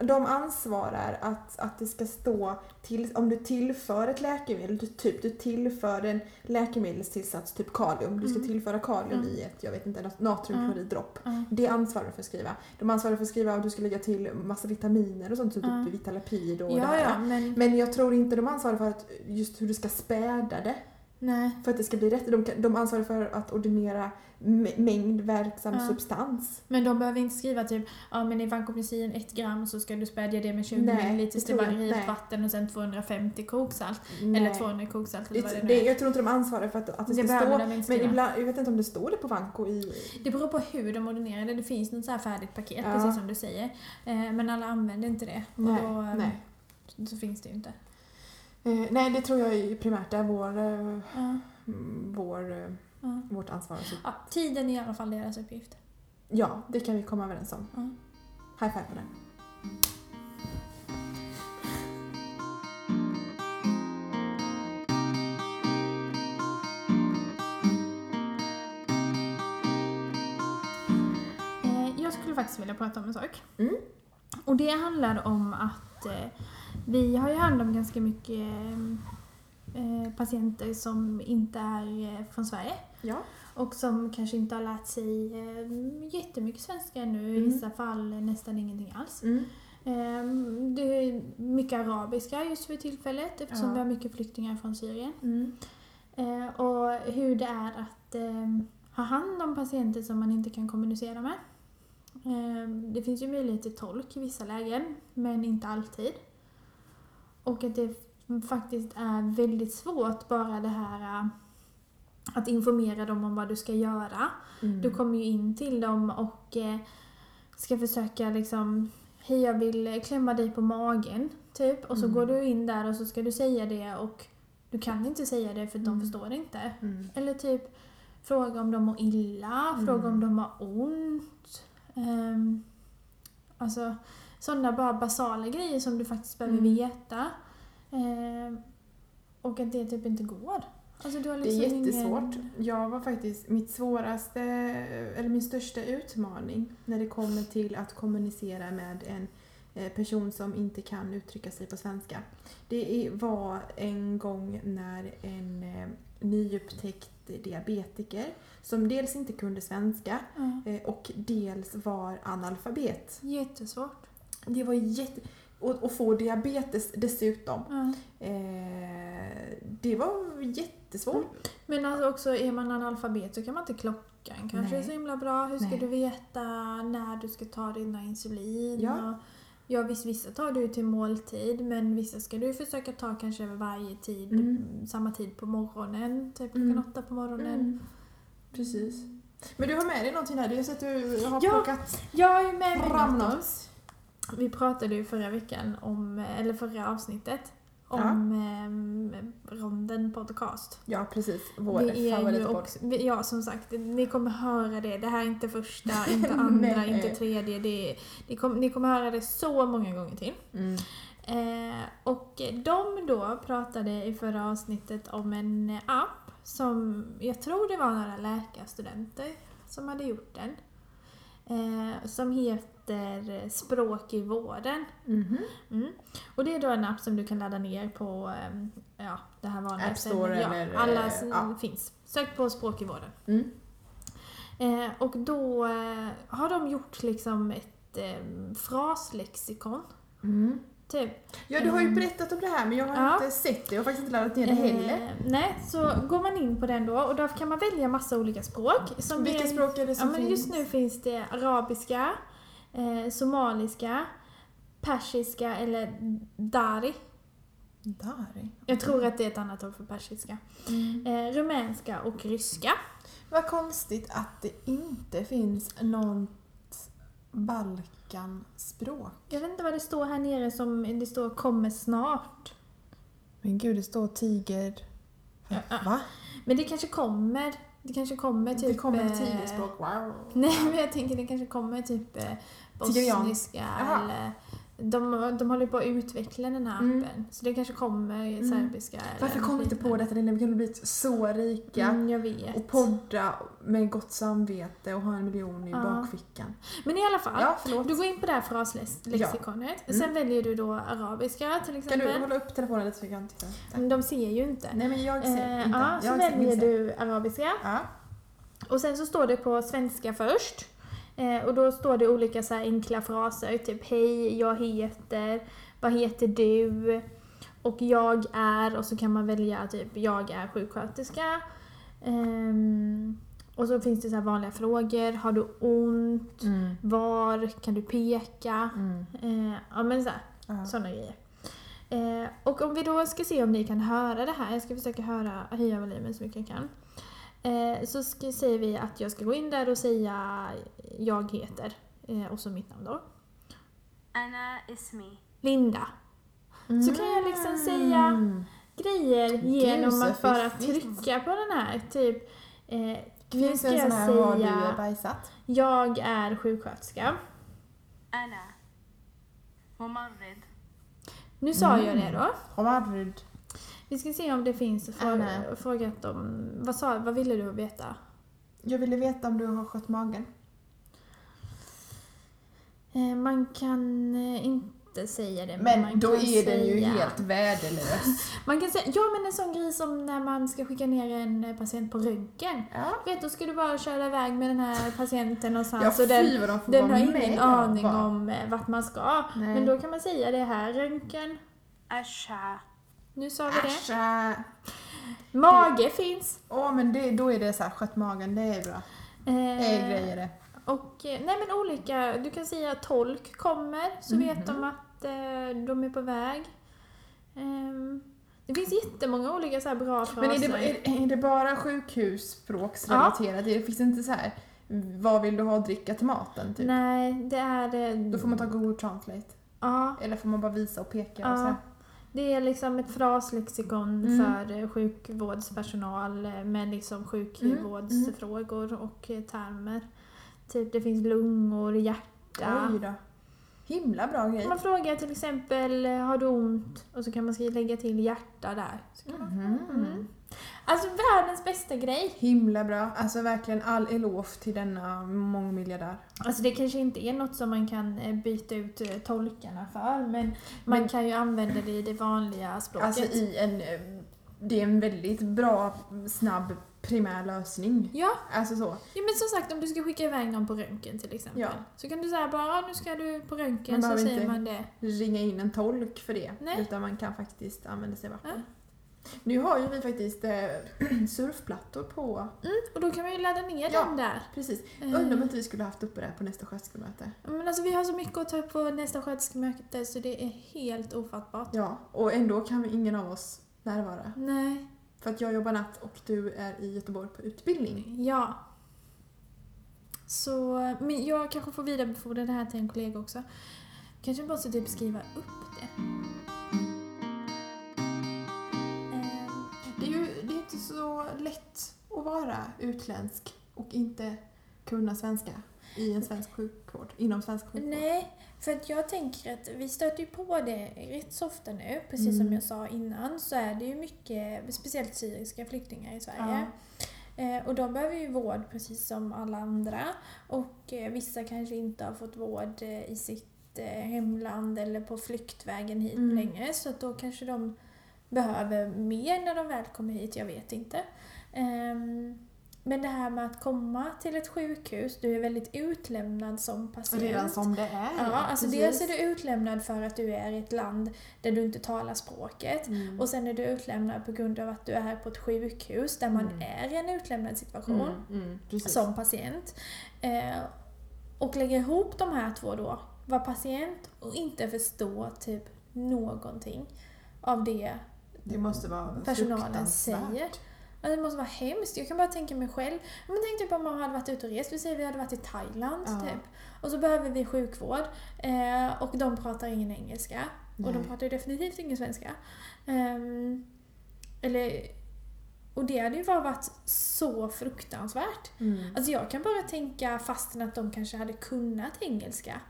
S2: de ansvarar att, att det ska stå till, om du tillför ett läkemedel, du, typ du tillför en läkemedelstillsats, typ kalium, du ska
S1: Mm.
S2: tillföra kalium
S1: Mm.
S2: i ett, jag vet inte, natriumkloriddropp.
S1: Ja.
S2: Det ansvarar för att skriva. De ansvarar för att skriva att du ska lägga till massa vitaminer och sånt, typ
S1: Ja.
S2: Vitalapid och det
S1: ja,
S2: här.
S1: ja, men
S2: Men jag tror inte de ansvarar för att just hur du ska späda det.
S1: Nej.
S2: För att det ska bli rätt. De, kan- de ansvarar för att ordinera mängd verksam
S1: Ja.
S2: substans.
S1: Men de behöver inte skriva typ, ja men i vancomycin 1 gram så ska du spädja det med 20
S2: Nej,
S1: ml
S2: nej.
S1: vatten och sen 250 koksalt.
S2: Nej.
S1: Eller 200 koksalt eller vad det
S2: det,
S1: nu är.
S2: jag tror inte de ansvarar för att, att det,
S1: Det
S2: ska stå.
S1: de
S2: Men ibland, jag vet inte om det står det på Vanko i...
S1: Det beror på hur de ordinerar det. Det finns något så här färdigt paket,
S2: Ja.
S1: precis som du säger. Eh, men alla använder inte det. Och
S2: Nej,
S1: då, eh,
S2: nej.
S1: Så finns det ju inte.
S2: Eh, nej, det tror jag är primärt är vår, eh,
S1: Ja,
S2: mm, vår, eh,
S1: ja.
S2: vårt ansvar.
S1: Ja, tiden är i alla fall deras uppgift.
S2: ja, det kan vi komma överens om.
S1: Ja.
S2: High five på den.
S1: Eh, jag skulle faktiskt vilja prata om en sak.
S2: Mm.
S1: Och det handlar om att eh, vi har ju hand om ganska mycket eh, patienter som inte är eh, från Sverige.
S2: Ja.
S1: Och som kanske inte har lärt sig eh, jättemycket svenska ännu, i
S2: Mm.
S1: vissa fall nästan ingenting alls.
S2: Mm.
S1: Ehm, Det är mycket arabiska just för tillfället eftersom
S2: Ja.
S1: vi har mycket flyktingar från Syrien.
S2: Mm.
S1: Eh, Och hur det är att ehm, ha hand om patienter som man inte kan kommunicera med. Ehm, Det finns ju möjlighet till tolk i vissa lägen, men inte alltid. och att det faktiskt är väldigt svårt bara det här äh, att informera dem om vad du ska göra.
S2: Mm.
S1: Du kommer ju in till dem och eh, ska försöka liksom Hej jag vill klämma dig på magen, typ. Och så
S2: Mm.
S1: går du in där och så ska du säga det och du kan inte säga det för de
S2: Mm.
S1: förstår det inte.
S2: Mm.
S1: Eller typ fråga om de mår illa,
S2: Mm.
S1: fråga om de har ont. Um, alltså sådana bara basala grejer som du faktiskt behöver
S2: Mm.
S1: veta. Ehm, och att det typ inte går. Alltså har
S2: Det
S1: liksom
S2: är jättesvårt.
S1: Ingen...
S2: Jag var faktiskt mitt svåraste, eller min största utmaning när det kommer till att kommunicera med en eh, person som inte kan uttrycka sig på svenska. Det var en gång när en eh, nyupptäckt diabetiker som dels inte kunde svenska eh, och dels var analfabet.
S1: jättesvårt.
S2: Det var jätte... Och, och få diabetes dessutom.
S1: Ja.
S2: Eh, det var jättesvårt.
S1: Men alltså också är man analfabet så kan man inte klockan kanske
S2: Nej.
S1: så himla bra. Hur ska
S2: Nej.
S1: du veta när du ska ta dina insulin?
S2: Ja.
S1: Och, ja visst, vissa tar du till måltid men vissa ska du försöka ta kanske över varje tid,
S2: Mm.
S1: samma tid på morgonen, typ
S2: Mm.
S1: klockan åtta på morgonen.
S2: Mm. Precis. Men du har med dig någonting här. Jag har sett att du har
S1: Ja,
S2: plockat
S1: Jag är med
S2: fram
S1: något. Vi pratade ju förra veckan om, eller förra avsnittet, om ehm, Ronden podcast.
S2: Ja, precis. Vår
S1: Det är ju
S2: favoritpodd.
S1: också, vi- ja som sagt, ni kommer höra det. Det här är inte första, inte andra, inte tredje. Det är, det kom, ni kommer höra det så många gånger till.
S2: Mm.
S1: Eh, och de då pratade i förra avsnittet om en app som, jag tror det var några läkarstudenter som hade gjort den. Eh, som heter Språk i vården.
S2: Mhm.
S1: Mm. Och det är då en app som du kan ladda ner på ehm, ja, det här vanliga
S2: App Store eller,
S1: ja, alla
S2: eh,
S1: s-
S2: ja.
S1: finns. Sök på Språk i vården.
S2: Mm.
S1: Eh, och då eh, har de gjort liksom ett eh, fraslexikon. Typ.
S2: Ja, du har ju
S1: Mm.
S2: berättat om det här men jag har
S1: Ja.
S2: inte sett det. Jag har faktiskt inte laddat ner det heller.
S1: Eh, nej, så går man in på den då och då kan man välja massa olika språk. Som
S2: Vilka
S1: är,
S2: språk är det
S1: Ja,
S2: som
S1: men
S2: finns?
S1: just nu finns det arabiska, eh, somaliska, persiska eller dari.
S2: Dari.
S1: Jag tror att det är ett annat ord för persiska.
S2: Mm.
S1: Eh, rumänska och ryska.
S2: Vad konstigt att det inte finns något Balkanspråk.
S1: Jag vet inte vad det står här nere som det står kommer snart.
S2: Men gud, det står tiger...
S1: Ja.
S2: Va?
S1: Men det kanske kommer. Det kanske kommer typ...
S2: det kommer
S1: eh,
S2: tigerspråk. Wow.
S1: Nej men jag tänker det kanske kommer typ eh, bosniska eller... De, de håller på att utveckla den här appen.
S2: Mm.
S1: Så det kanske kommer serbiska eller
S2: Varför kom vi inte på detta innan? Vi kunde blivit så rika.
S1: Mm, jag vet.
S2: Och podda med gott samvete och ha en miljon i
S1: Ja.
S2: bakfickan.
S1: Men i alla fall.
S2: Ja, förlåt.
S1: Du går in på det här fraslexikonet.
S2: Mm.
S1: Sen väljer du då arabiska till
S2: Kan
S1: exempel.
S2: du hålla upp telefonen lite så vi kan titta? Tack.
S1: De ser ju inte.
S2: Nej men jag ser
S1: Eh,
S2: inte.
S1: ja, så
S2: jag
S1: väljer du arabiska.
S2: Ja.
S1: Och sen så står det på svenska först. Eh, och då står det olika så enkla fraser, typ hej, jag heter, vad heter du? Och jag är, och så kan man välja typ jag är sjuksköterska. Ehm, och så finns det så här vanliga frågor, har du ont?
S2: Mm.
S1: Var? Kan du peka?
S2: Mm.
S1: Eh, ja men så här, sådana grejer. Eh, och om vi då ska se om ni kan höra det här, jag ska försöka höra, höja volymen så mycket jag kan. Eh, så ska, säger vi att jag ska gå in där och säga jag heter eh, och så mitt namn då.
S3: Anna is me.
S1: Linda. Mm. Så kan jag liksom
S2: mm.
S1: säga
S2: grejer
S1: genom
S2: Gud,
S1: att bara trycka på den här. Typ, eh,
S2: Finns
S1: ska jag
S2: här, säga, har du bajsat?
S1: Jag är sjuksköterska.
S3: Anna. Homarrid.
S1: Nu sa
S2: mm.
S1: jag det mm. då.
S2: Homarrid.
S1: Vi ska se om det finns frågor. äh. Vad, vad ville du veta?
S2: Jag ville veta om du har skött magen.
S1: Eh, man kan eh, inte säga det.
S2: Men,
S1: men
S2: då är den ju helt värdelös.
S1: man kan säga, ja men en sån grej som när man ska skicka ner en eh, patient på röntgen.
S2: Ja.
S1: Vet du, ska du bara köra iväg med den här patienten någonstans.
S2: Ja, fy,
S1: och den,
S2: de
S1: den har ingen aning om vart man ska.
S2: Nej.
S1: Men då kan man säga det här, röntgen.
S3: Äsch här
S1: nu sa vi det.
S2: Äscha.
S1: Mage finns.
S2: Åh men det, då är det så här, skött magen, det är bra.
S1: Eh,
S2: Det är grejer det.
S1: Och, eh, nej men olika, du kan säga tolk kommer, så vet
S2: Mhm.
S1: de att eh, de är på väg. Ehm, det finns jättemånga olika så här bra fraser.
S2: Men är det, är, är det bara sjukhusspråksrelaterat? Det finns inte så här vad vill du ha att dricka till maten? Typ?
S1: Nej, det är det.
S2: Då får man ta Google Translate.
S1: Ja,
S2: Eller får man bara visa och peka och så
S1: ja.
S2: här?
S1: Det är liksom ett fraslexikon
S2: Mm.
S1: för eh, sjukvårdspersonal eh, med liksom sjukvårdsfrågor och eh, termer. Typ det finns lungor, hjärta.
S2: Oj då. Himla bra grej.
S1: Man frågar till exempel, eh, har du ont? Och så kan man lägga till hjärta där.
S2: Mhm.
S1: mm. Alltså världens bästa grej.
S2: Himla bra. Alltså verkligen all eloge till denna mångmiljardär.
S1: Alltså det kanske inte är något som man kan eh, byta ut eh, tolkarna för men man
S2: Men-
S1: kan ju använda det i det vanliga språket.
S2: Alltså i en... Det är en väldigt bra, snabb, primär lösning.
S1: Ja,
S2: Alltså så.
S1: ja, men som sagt om du ska skicka iväg någon på röntgen till exempel.
S2: Ja.
S1: Så kan du säga bara "Ah, nu ska du på
S2: Man
S1: röntgen så säger
S2: inte-
S1: man det.
S2: ringa in en tolk för det.
S1: Nej.
S2: Utan man kan faktiskt använda sig av appen.
S1: Ja.
S2: Nu har ju vi faktiskt eh, surfplattor på...
S1: Och då kan man ju ladda ner
S2: Ja.
S1: den där.
S2: Precis.
S1: Eh,
S2: Undrar om inte vi skulle haft uppe det här på nästa sköterskemöte.
S1: Men alltså vi har så mycket att ta upp på nästa sköterskemöte så det är helt ofattbart.
S2: Ja, och ändå kan vi ingen av oss närvara.
S1: Nej,
S2: För att jag jobbar natt och du är i Göteborg på utbildning.
S1: ja. Så, men jag kanske får vidarebefordra det här till en kollega också. Kanske måste typ skriva upp det. Ehm,
S2: Det är ju det är inte så lätt att vara utländsk och inte kunna svenska i en svensk sjukvård, inom svensk sjukvård.
S1: Nej, för att jag tänker att vi stöter ju på det rätt så ofta nu. Precis
S2: Mm.
S1: som jag sa innan så är det ju mycket, speciellt syriska flyktingar i Sverige. Eh, och de behöver ju vård precis som alla andra. Och eh, vissa kanske inte har fått vård eh, i sitt hemland eller på flyktvägen hit
S2: Mm.
S1: länge. Så då kanske de behöver mer när de väl kommer hit, jag vet inte. Ehm, men det här med att komma till ett sjukhus, du är väldigt utlämnad som patient.
S2: Redan som det är.
S1: Ja, alltså
S2: precis.
S1: dels är du utlämnad för att du är i ett land där du inte talar språket.
S2: Mm.
S1: Och sen är du utlämnad på grund av att du är här på ett sjukhus där man
S2: Mm.
S1: är i en utlämnad situation
S2: Mm, mm,
S1: som patient. Eh, och lägga ihop de här två då, vara patient och inte förstå typ någonting av det
S2: det måste vara
S1: personalen säger. Alltså, det måste vara hemskt. Jag kan bara tänka mig själv. Men tänk typ om man hade varit ute och rest. Vi säger vi hade varit i Thailand
S2: Ja.
S1: typ. Och så behöver vi sjukvård. Eh, och de pratar ingen engelska. Och de
S2: Nej.
S1: pratar ju definitivt ingen svenska. Ehm, eller, och det hade ju bara varit så fruktansvärt.
S2: Mm.
S1: Alltså jag kan bara tänka fastän att de kanske hade kunnat engelska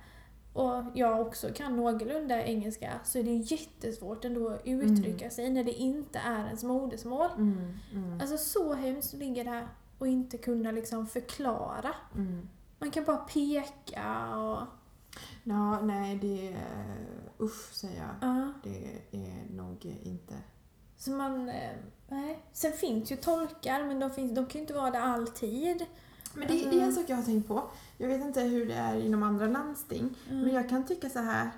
S1: och jag också kan någorlunda engelska så är det jättesvårt ändå att uttrycka sig när det inte är ens modersmål.
S2: Mm, mm,
S1: Alltså så hemskt att ligga där och inte kunna liksom förklara.
S2: mm.
S1: Man kan bara peka och...
S2: Ja, nej, det är... Usch, säger jag.
S1: Ja.
S2: Det är nog inte...
S1: Så man... eh, Nej. Sen finns ju tolkar men de, finns, de kan ju inte vara där alltid.
S2: Men det, det är en sak jag har tänkt på. Jag vet inte hur det är inom andra landsting.
S1: Mm.
S2: Men jag kan tycka så här.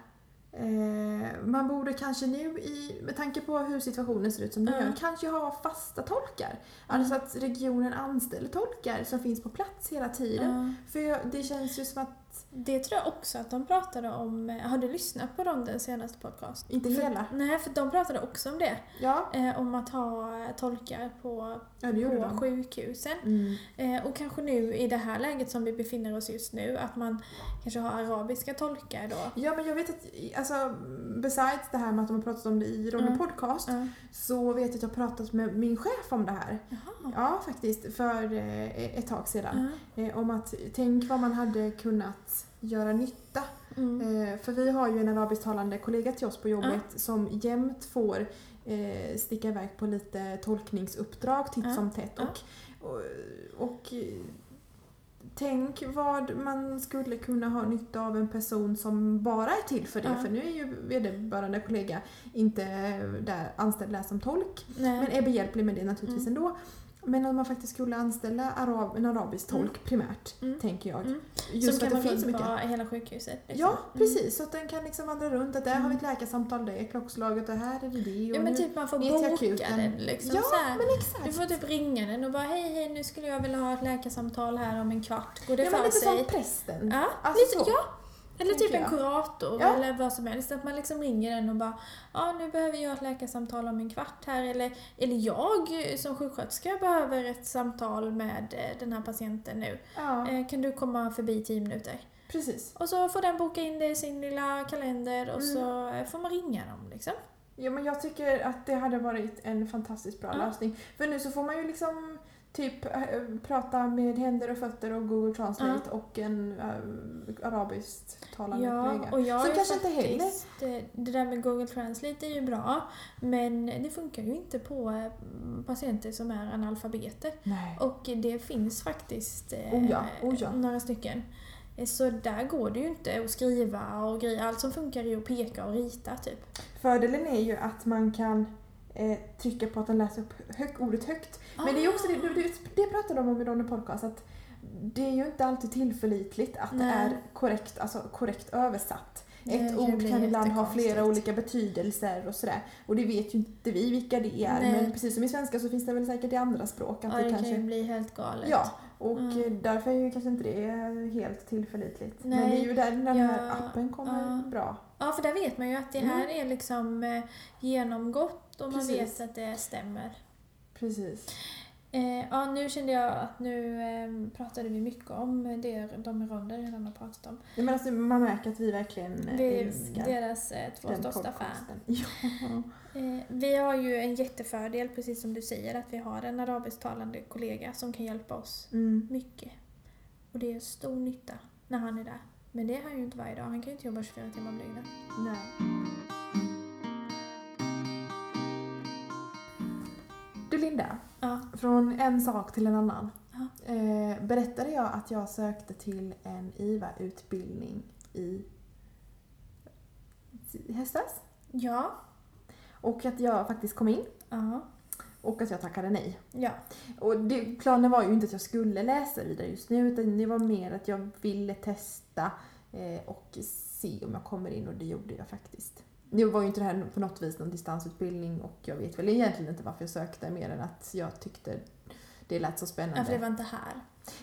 S2: Eh, man borde kanske nu, i, med tanke på hur situationen ser ut som den
S1: Mm.
S2: gör, kanske ha fasta tolkar. Alltså att regionen anställer tolkar som finns på plats hela tiden.
S1: Ja.
S2: För jag, det känns ju som att,
S1: Det tror jag också att de pratade om. eh, Har du lyssnat på dem den senaste podcast?
S2: inte
S1: För-
S2: hela.
S1: Nej, för de pratade också om det.
S2: Ja,
S1: Eh, om att ha eh, tolkar på,
S2: ja
S1: på
S2: de.
S1: sjukhusen.
S2: Mm.
S1: Eh, och kanske nu i det här läget som vi befinner oss just nu, att man kanske har arabiska tolkar då.
S2: Ja men jag vet att, alltså besides det här med att de har pratat om det i Ronny
S1: Mm.
S2: Podcast
S1: Ja.
S2: så vet jag att jag har pratat med min chef om det här.
S1: Jaha.
S2: Ja faktiskt, för eh, ett tag sedan. Eh, om att tänk vad man hade kunnat göra nytta.
S1: Mm.
S2: Eh, för vi har ju en arabisktalande kollega till oss på jobbet som jämt får eh, sticka iväg på lite tolkningsuppdrag titt
S1: Ja.
S2: som tätt.
S1: Ja.
S2: Och, och, och tänk vad man skulle kunna ha nytta av en person som bara är till för det.
S1: Ja.
S2: För nu är ju vederbörande kollega inte där anställd där som tolk.
S1: Nej.
S2: Men är behjälplig med det naturligtvis
S1: Mm.
S2: ändå. Men om man faktiskt skulle anställa arab, en arabisk tolk
S1: Mm.
S2: primärt,
S1: Mm.
S2: tänker jag.
S1: Mm.
S2: Just
S1: Som kan
S2: att det finns mycket.
S1: hela sjukhuset. liksom.
S2: Ja,
S1: Mm.
S2: precis. Så att den kan liksom vandra runt. Att där har vi ett
S1: Mm.
S2: läkarsamtal, det är klockslaget och här är det det. Och
S1: Ja men
S2: nu
S1: typ man får boka den liksom.
S2: Ja,
S1: så här.
S2: men exakt.
S1: Du får typ ringa den och bara hej hej nu skulle jag vilja ha ett läkarsamtal här om en kvart. Går det
S2: ja,
S1: för
S2: men lite
S1: sig?
S2: som prästen.
S1: Ja,
S2: Alltså
S1: lite,
S2: så.
S1: ja. Eller typ en kurator
S2: Ja.
S1: eller vad som helst. Att man liksom ringer den och bara ja nu behöver jag ett läkarsamtal om en kvart här. Eller, eller jag som sjuksköterska behöver ett samtal med eh, den här patienten nu.
S2: Ja,
S1: Eh, Kan du komma förbi 10 minuter?
S2: precis.
S1: Och så får den boka in det i sin lilla kalender och
S2: Mm.
S1: så eh, får man ringa dem liksom.
S2: Ja, men jag tycker att det hade varit en fantastiskt bra
S1: Ja.
S2: lösning. För nu så får man ju liksom typ äh, prata med händer och fötter och Google Translate och en äh, arabiskt talande
S1: Ja,
S2: kollega.
S1: och jag
S2: Som kanske inte heller-
S1: eh, Det där med Google Translate är ju bra men det funkar ju inte på eh, patienter som är analfabeter.
S2: Nej.
S1: Och det finns faktiskt eh,
S2: Oh ja, oh ja.
S1: några stycken. Eh, Så där går det ju inte att skriva och grejer. Allt som funkar är ju att peka och rita typ.
S2: Fördelen är ju att man kan eh, trycka på att den läser upp hög, ordet högt. Men det är också det, det, det, det pratade de om i Donny Podcast att det är ju inte alltid tillförlitligt att det
S1: Nej.
S2: är korrekt, alltså korrekt översatt.
S1: Det
S2: Ett
S1: kan
S2: ord kan ibland ha flera olika betydelser och sådär. Och det vet ju inte vi vilka det är.
S1: Nej.
S2: Men precis som i svenska så finns det väl säkert i andra språk. Att
S1: Ja,
S2: det
S1: det kan
S2: kanske...
S1: ju bli helt galet.
S2: Ja, och
S1: Mm.
S2: därför är ju kanske inte det helt tillförlitligt. Men
S1: Nej.
S2: det är ju där den här
S1: Ja,
S2: appen kommer
S1: ja.
S2: bra.
S1: Ja, för där vet man ju att det här är liksom eh, genomgått och man.
S2: Precis.
S1: vet att det stämmer.
S2: Precis.
S1: Eh, ja, nu kände jag att nu eh, pratade vi mycket om det de ronder jag redan har pratat om.
S2: Ja, men alltså, man märker att vi verkligen
S1: är
S2: älskar
S1: deras eh, två
S2: den
S1: största fan.
S2: Ja.
S1: Eh, vi har ju en jättefördel, precis som du säger, att vi har en arabisktalande kollega som kan hjälpa oss
S2: Mm.
S1: mycket. Och det är stor nytta när han är där. Men det är han ju inte varje dag. Han kan ju inte jobba 24 timmar om dygnet.
S2: Nej. Linda,
S1: Ja.
S2: från en sak till en annan.
S1: Ja.
S2: Eh, berättade jag att jag sökte till en IVA-utbildning i i höstas?
S1: Ja.
S2: Och att jag faktiskt kom in
S1: Ja.
S2: och att jag tackade nej.
S1: Ja.
S2: Och det, planen var ju inte att jag skulle läsa vidare just nu utan det var mer att jag ville testa eh, och se om jag kommer in och det gjorde jag faktiskt. Nu var ju inte det här på något vis någon distansutbildning och jag vet väl egentligen inte varför jag sökte mer än att jag tyckte det lät så spännande.
S1: ja, för det var inte här.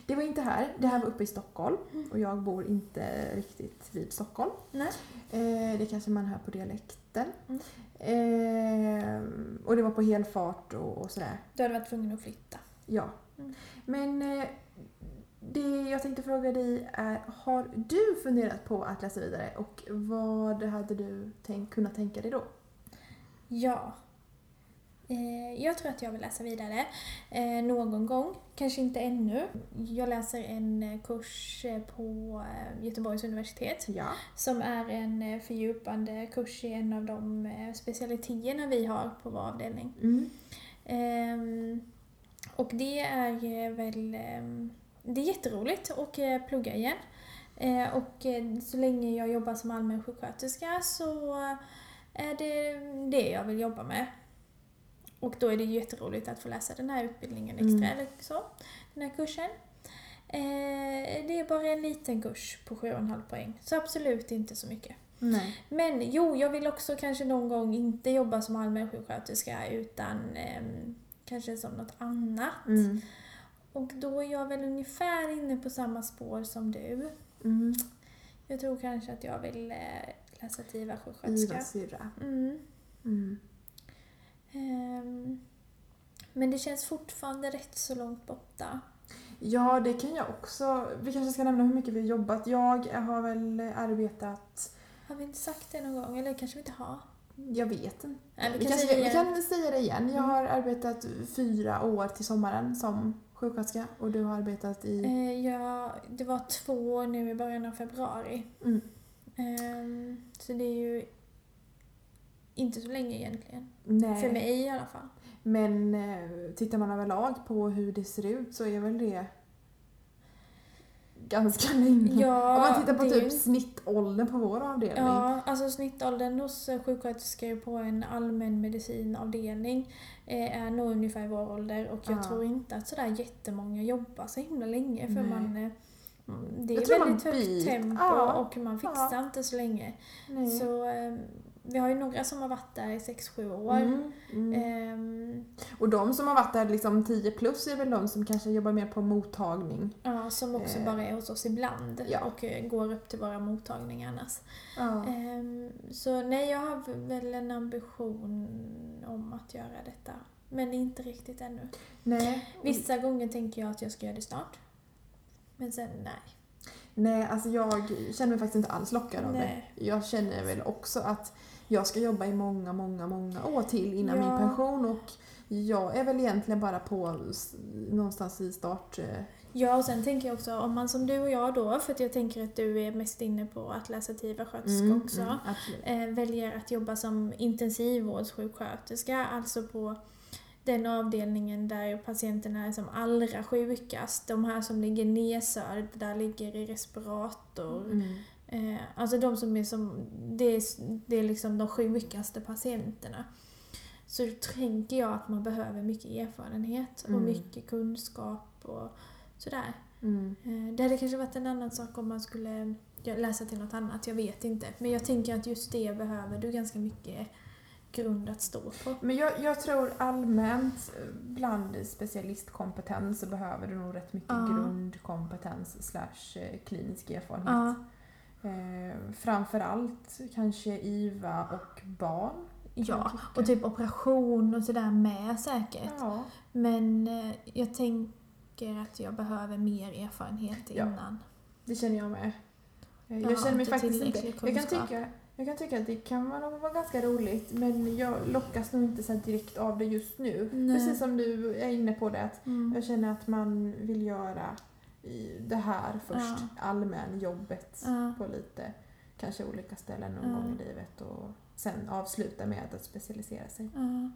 S2: Det var inte här, det här var uppe i Stockholm och jag bor inte riktigt vid Stockholm.
S1: Nej.
S2: Eh, det kanske man hör på dialekten.
S1: Mm.
S2: Eh, och det var på helfart och, och sådär.
S1: Du hade varit tvungen att flytta.
S2: Ja.
S1: Mm.
S2: Men eh, det jag tänkte fråga dig är, har du funderat på att läsa vidare och vad hade du tänk, kunnat tänka dig då?
S1: Ja. Eh, jag tror att jag vill läsa vidare eh, någon gång. Kanske inte ännu. Jag läser en eh, kurs på Göteborgs universitet
S2: Ja.
S1: som är en fördjupande kurs i en av de specialiteterna vi har på vår avdelning.
S2: Mm.
S1: Ehm, och det är väl ehm, det är jätteroligt att eh, plugga igen. Eh, och eh, så länge jag jobbar som allmänsjuksköterska så är det det jag vill jobba med. Och då är det jätteroligt att få läsa den här utbildningen extra,
S2: Mm.
S1: eller så. Den här kursen. Eh, det är bara en liten kurs på 7,5 poäng, så absolut inte så mycket.
S2: Nej.
S1: Men jo, jag vill också kanske någon gång inte jobba som allmänsjuksköterska utan ehm, kanske som något annat.
S2: Mm.
S1: Och då är jag väl ungefär inne på samma spår som du.
S2: Mm.
S1: Jag tror kanske att jag vill eh, läsa till IVA-sjuksköterska.
S2: Iva syrra.
S1: Mm.
S2: Mm.
S1: Ehm, men det känns fortfarande rätt så långt borta.
S2: Ja, det kan jag också. Vi kanske ska nämna hur mycket vi har jobbat. Jag har väl arbetat,
S1: Har vi inte sagt det någon gång? Eller kanske vi inte har?
S2: jag vet inte.
S1: Nej, vi
S2: Vi,
S1: kan
S2: kanske,
S1: säga
S2: vi
S1: det igen.
S2: kan säga det igen. Jag
S1: Mm.
S2: har arbetat fyra år till sommaren som sjuksköterska och du har arbetat i...
S1: Eh, ja, det var två nu i början av februari.
S2: Mm.
S1: Ehm, så det är ju inte så länge egentligen.
S2: Nej.
S1: För mig i alla fall.
S2: Men eh, tittar man överlag på hur det ser ut så är väl det ganska länge.
S1: Ja,
S2: Om man tittar på
S1: det
S2: typ snittåldern på vår avdelning.
S1: Ja, alltså snittåldern hos sjuksköterskor på en allmänmedicinavdelning eh, är nog ungefär vår ålder och jag
S2: Ja.
S1: tror inte att sådär jättemånga jobbar så himla länge för
S2: Nej.
S1: man eh, mm, det är väldigt högt tempo
S2: ja,
S1: och man fixar inte så länge.
S2: Nej.
S1: Så eh, vi har ju några som har varit där i 6-7 år.
S2: Mm, mm.
S1: Ehm,
S2: Och de som har varit där liksom 10 plus är väl de som kanske jobbar mer på mottagning.
S1: Ja, som också
S2: Eh,
S1: bara är hos oss ibland
S2: ja.
S1: och eh, går upp till våra mottagningar annars.
S2: Ja.
S1: Ehm, Så nej, jag har väl en ambition om att göra detta. Men inte riktigt ännu.
S2: Nej.
S1: Vissa gånger tänker jag att jag ska göra det snart. Men sen nej.
S2: Nej, alltså jag känner mig faktiskt inte alls lockad av
S1: Nej.
S2: det. Jag känner väl också att jag ska jobba i många, många, många år till innan
S1: Ja.
S2: min pension och jag är väl egentligen bara på någonstans i start... eh,
S1: Ja, och sen tänker jag också om man som du och jag då, för att jag tänker att du är mest inne på att läsa till sköterska
S2: mm,
S1: också.
S2: mm,
S1: eh, väljer att jobba som intensivvårdssjuksköterska, alltså på den avdelningen där patienterna är som allra sjukast. De här som ligger nedsövda, ligger i respirator.
S2: Mm.
S1: Eh, alltså de som är som, det är, det är liksom de sjukaste patienterna. Så då tänker jag att man behöver mycket erfarenhet och
S2: Mm.
S1: mycket kunskap och sådär.
S2: Mm.
S1: Eh, Det hade kanske varit en annan sak om man skulle läsa till något annat, jag vet inte. Men jag tänker att just det behöver du ganska mycket grund att stå på.
S2: Men jag, jag tror allmänt eh, bland specialistkompetens så behöver du nog rätt mycket
S1: Ja.
S2: grundkompetens slash eh, klinisk erfarenhet.
S1: Ja,
S2: Eh, framförallt kanske IVA och barn.
S1: ja. och typ operation och sådär med säkert.
S2: Ja.
S1: Men eh, jag tänker att jag behöver mer erfarenhet
S2: Ja.
S1: innan.
S2: Det känner jag med. Eh,
S1: Jag
S2: Jag känner mig faktiskt inte... Jag kan, tycka, jag kan tycka att det kan vara, vara ganska roligt men jag lockas nog inte så direkt av det just nu.
S1: Nej.
S2: Precis som du är inne på det att
S1: Mm.
S2: jag känner att man vill göra i det här först,
S1: Ja.
S2: allmänjobbet
S1: Ja.
S2: på lite kanske olika ställen någon
S1: Ja.
S2: gång i livet och sen avsluta med att specialisera sig.
S1: Ja.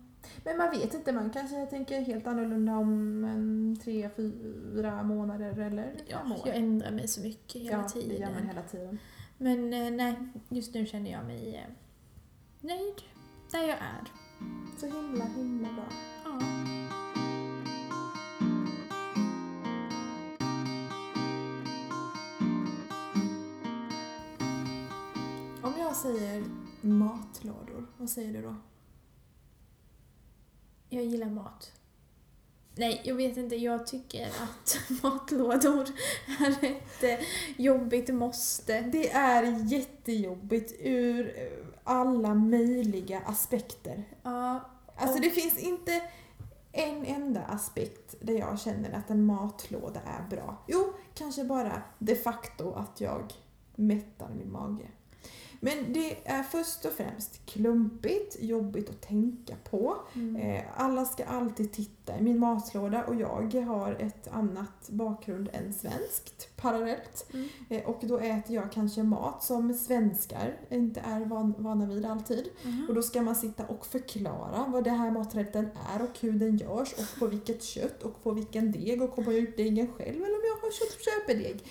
S2: Men man vet inte, man kanske tänker helt annorlunda om en tre, fyra månader eller
S1: Ja,
S2: fem år.
S1: jag ändrar mig så mycket hela
S2: ja,
S1: tiden.
S2: det gör man hela tiden.
S1: Men eh, nej, just nu känner jag mig eh, nöjd där jag är.
S2: Så himla, himla bra.
S1: Ja.
S2: Jag säger matlådor, vad säger du då?
S1: Jag gillar mat. Nej, jag vet inte. Jag tycker att matlådor är ett eh, jobbigt måste.
S2: Det är jättejobbigt ur eh, alla möjliga aspekter.
S1: Ja,
S2: Alltså det finns inte en enda aspekt där jag känner att en matlåda är bra. Jo, kanske bara de facto att jag mättar min mage. Men det är först och främst klumpigt, jobbigt att tänka på.
S1: mm.
S2: Eh, Alla ska alltid titta i min matlåda och jag har ett annat bakgrund än svenskt parallellt.
S1: Mm.
S2: Eh, Och då äter jag kanske mat som svenskar inte är van, vana vid alltid.
S1: Mhm.
S2: Och då ska man sitta och förklara vad det här maträtten är och hur den görs och på vilket kött och på vilken deg och om jag gjort degen själv eller om jag köpt köpedeg.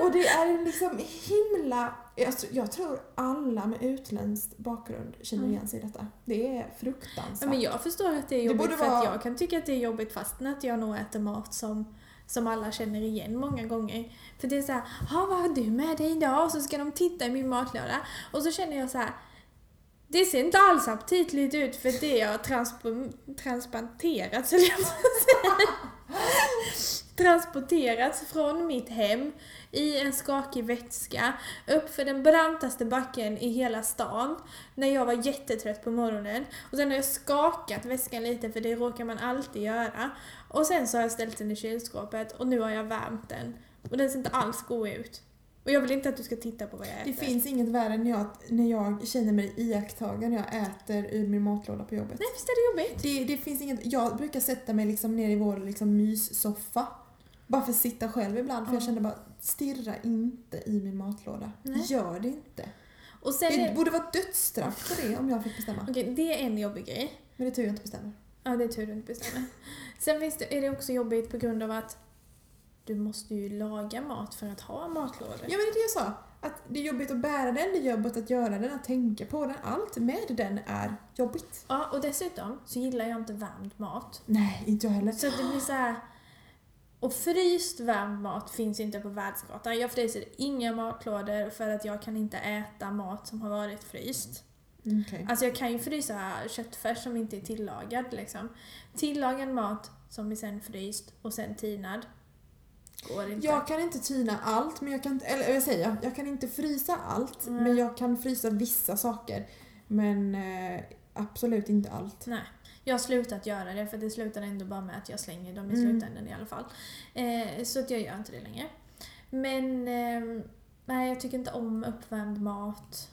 S2: Och det är liksom himla... Jag, tr- jag tror alla med utländsk bakgrund känner
S1: Mm.
S2: igen sig i detta. Det är
S1: Ja,
S2: fruktansvärt.
S1: men jag förstår att det är
S2: Det
S1: jobbigt
S2: borde
S1: för att
S2: vara-
S1: jag kan tycka att det är jobbigt fastän att jag nog äter mat som, som alla känner igen många gånger. För det är så här, "Ha, vad har du med dig idag? Och så ska de titta i min matlåda. Och så känner jag så här, det ser inte alls aptitligt ut för det har transpo- transplanterats, eller jag att säga. Transporterats från mitt hem i en skakig vätska upp för den brantaste backen i hela stan när jag var jättetrött på morgonen. Och sen har jag skakat väskan lite för det råkar man alltid göra. Och sen så har jag ställt den i kylskåpet och nu har jag värmt den. Och den ser inte alls god ut. Och jag vill inte att du ska titta på vad jag äter.
S2: Det finns inget värre när jag, när jag känner mig iakttagen när jag äter ur min matlåda på jobbet.
S1: Nej, visst är det jobbigt?
S2: Det, det finns inget, jag brukar sätta mig liksom ner i vår liksom myssoffa. Bara för att sitta själv ibland för jag
S1: Ja.
S2: känner bara stirra inte i min matlåda.
S1: Nej.
S2: Gör det inte.
S1: Och sen
S2: Det
S1: är...
S2: borde vara dödsstraff för det om jag fick bestämma.
S1: Okej, det är en jobbig grej.
S2: Men det är tur jag inte bestämmer.
S1: Ja, det är tur du inte bestämmer. Sen finns det, är det också jobbigt på grund av att du måste ju laga mat för att ha matlådor.
S2: Ja men det är det jag sa. Att det är jobbigt att bära den, det är jobbigt att göra den, att tänka på den. Allt med den är jobbigt.
S1: Ja, och dessutom så gillar jag inte värmd mat.
S2: Nej, inte jag heller.
S1: Så det blir så här. Och fryst värmd mat finns inte på världskartan. Jag fryser inga matlådor för att jag kan inte äta mat som har varit fryst.
S2: Okej.
S1: Alltså jag kan ju frysa köttfärs som inte är tillagad liksom. Tillagad mat som är sen fryst och sen tinad. Går inte.
S2: Jag kan inte tina allt, men jag kan inte, eller jag säger, jag kan inte frysa allt,
S1: Nej.
S2: men jag kan frysa vissa saker. Men eh, absolut inte allt.
S1: Nej. Jag har slutat göra det för det slutar ändå bara med att jag slänger dem i
S2: Mm.
S1: slutändan i alla fall. Eh, så att jag gör inte det längre. Men ehm, nej, jag tycker inte om uppvärmd mat.